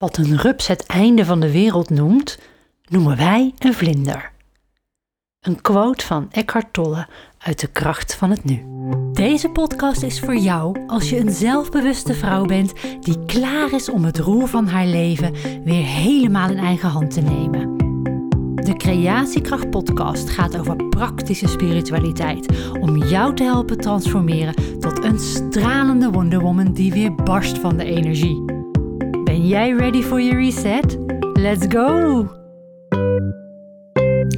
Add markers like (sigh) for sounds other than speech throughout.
Wat een rups het einde van de wereld noemt, noemen wij een vlinder. Een quote van Eckhart Tolle uit De kracht van het nu. Deze podcast is voor jou als je een zelfbewuste vrouw bent die klaar is om het roer van haar leven weer helemaal in eigen hand te nemen. De Creatiekracht Podcast gaat over praktische spiritualiteit om jou te helpen transformeren tot een stralende Wonder Woman die weer barst van de energie. Ben jij ready for your reset? Let's go!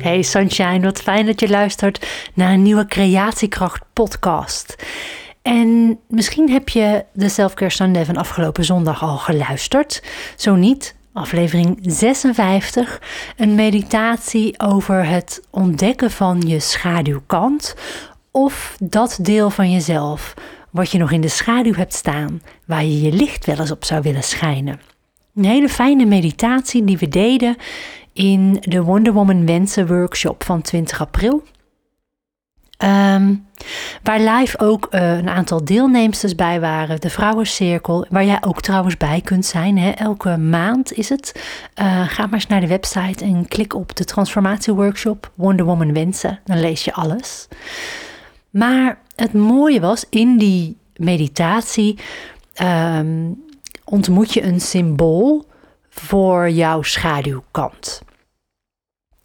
Hey Sunshine, wat fijn dat je luistert naar een nieuwe Creatiekracht podcast. En misschien heb je de Selfcare Sunday van afgelopen zondag al geluisterd. Zo niet, aflevering 56, een meditatie over het ontdekken van je schaduwkant of dat deel van jezelf wat je nog in de schaduw hebt staan, waar je je licht wel eens op zou willen schijnen. Een hele fijne meditatie die we deden in de Wonder Woman Wensen workshop van 20 april. Ehm, waar live ook uh, een aantal deelnemsters bij waren, de Vrouwencirkel, waar jij ook trouwens bij kunt zijn. Hè? Elke maand is het. Uh, ga maar eens naar de website en klik op de transformatieworkshop Wonder Woman Wensen. Dan lees je alles. Maar het mooie was in die meditatie um, ontmoet je een symbool voor jouw schaduwkant.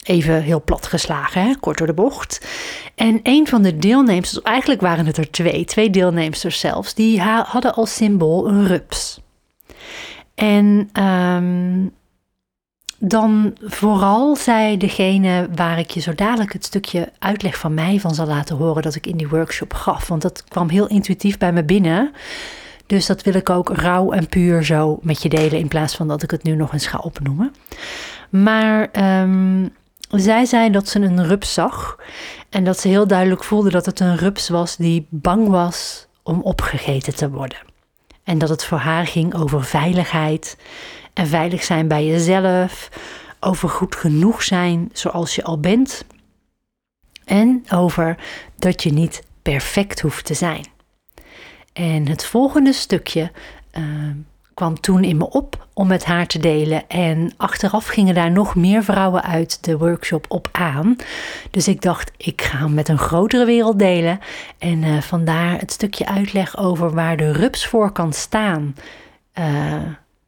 Even heel plat geslagen, hè? kort door de bocht. En een van de deelnemers, eigenlijk waren het er twee, twee deelnemers zelfs, die hadden als symbool een rups. En um, dan vooral zei degene waar ik je zo dadelijk het stukje uitleg van mij van zal laten horen dat ik in die workshop gaf. Want dat kwam heel intuïtief bij me binnen. Dus dat wil ik ook rauw en puur zo met je delen in plaats van dat ik het nu nog eens ga opnoemen. Maar um, zij zei dat ze een rups zag en dat ze heel duidelijk voelde dat het een rups was die bang was om opgegeten te worden. En dat het voor haar ging over veiligheid en veilig zijn bij jezelf, over goed genoeg zijn zoals je al bent en over dat je niet perfect hoeft te zijn. En het volgende stukje uh, kwam toen in me op om met haar te delen. En achteraf gingen daar nog meer vrouwen uit de workshop op aan. Dus ik dacht, ik ga hem met een grotere wereld delen. En uh, vandaar het stukje uitleg over waar de rups voor kan staan. Uh,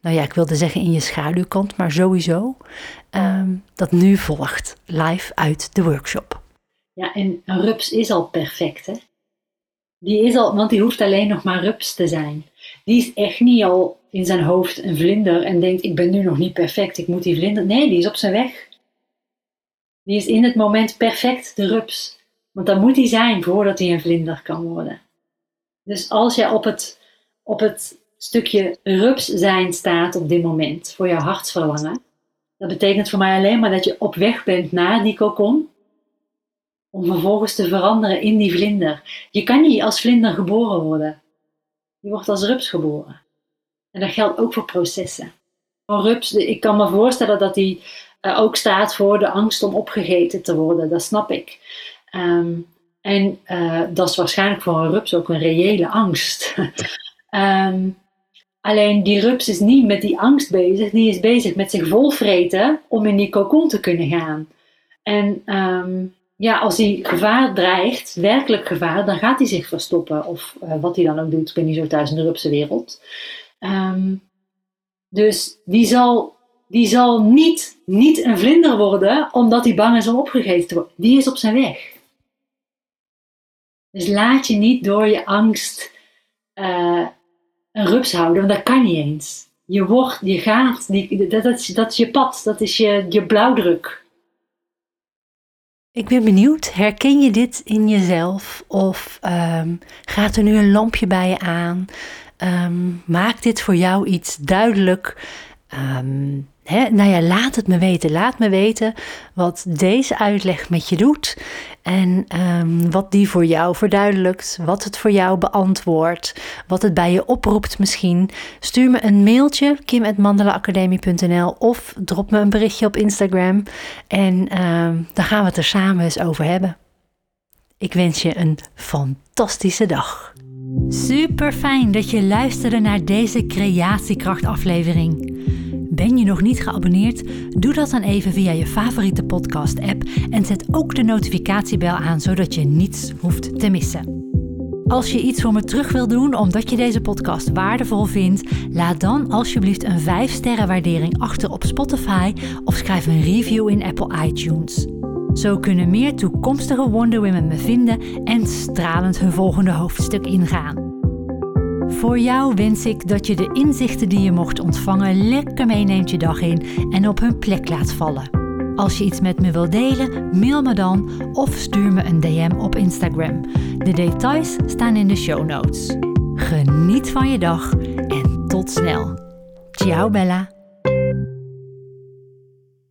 nou ja, ik wilde zeggen in je schaduwkant, maar sowieso. Um, dat nu volgt, live uit de workshop. Ja, en rups is al perfect, hè? Die is al, want die hoeft alleen nog maar rups te zijn. Die is echt niet al in zijn hoofd een vlinder en denkt: Ik ben nu nog niet perfect, ik moet die vlinder. Nee, die is op zijn weg. Die is in het moment perfect de rups. Want dan moet hij zijn voordat hij een vlinder kan worden. Dus als jij op het, op het stukje rups zijn staat op dit moment voor jouw hartsverlangen, dat betekent voor mij alleen maar dat je op weg bent naar die kokon om vervolgens te veranderen in die vlinder. Je kan niet als vlinder geboren worden. Je wordt als rups geboren. En dat geldt ook voor processen. Voor rups, ik kan me voorstellen dat die uh, ook staat voor de angst om opgegeten te worden. Dat snap ik. Um, en uh, dat is waarschijnlijk voor een rups ook een reële angst. um, (laughs) alleen die rups is niet met die angst bezig. Die is bezig met zich volvreten om in die kokon te kunnen gaan. En um, ja, als hij gevaar dreigt, werkelijk gevaar, dan gaat hij zich verstoppen. Of uh, wat hij dan ook doet, ik ben niet zo thuis in de Rupse wereld. Um, dus die zal, die zal niet, niet een vlinder worden, omdat hij bang is om opgegeten te worden. Die is op zijn weg. Dus laat je niet door je angst uh, een rups houden, want dat kan niet eens. Je wordt, je gaat, die, dat, dat is je pad, dat is je, je blauwdruk. Ik ben benieuwd, herken je dit in jezelf of um, gaat er nu een lampje bij je aan? Um, maakt dit voor jou iets duidelijk? Um, Nou ja, laat het me weten. Laat me weten wat deze uitleg met je doet. En um, wat die voor jou verduidelijkt. Wat het voor jou beantwoordt. Wat het bij je oproept misschien. Stuur me een mailtje, kim.mandelaacademie.nl of drop me een berichtje op Instagram. En um, dan gaan we het er samen eens over hebben. Ik wens je een fantastische dag. Super fijn dat je luisterde naar deze creatiekracht aflevering. Ben nog niet geabonneerd? Doe dat dan even via je favoriete podcast-app en zet ook de notificatiebel aan zodat je niets hoeft te missen. Als je iets voor me terug wil doen omdat je deze podcast waardevol vindt, laat dan alsjeblieft een 5-sterren waardering achter op Spotify of schrijf een review in Apple iTunes. Zo kunnen meer toekomstige Wonder Women me vinden en stralend hun volgende hoofdstuk ingaan. Voor jou wens ik dat je de inzichten die je mocht ontvangen lekker meeneemt je dag in en op hun plek laat vallen. Als je iets met me wilt delen, mail me dan of stuur me een DM op Instagram. De details staan in de show notes. Geniet van je dag en tot snel. Ciao Bella.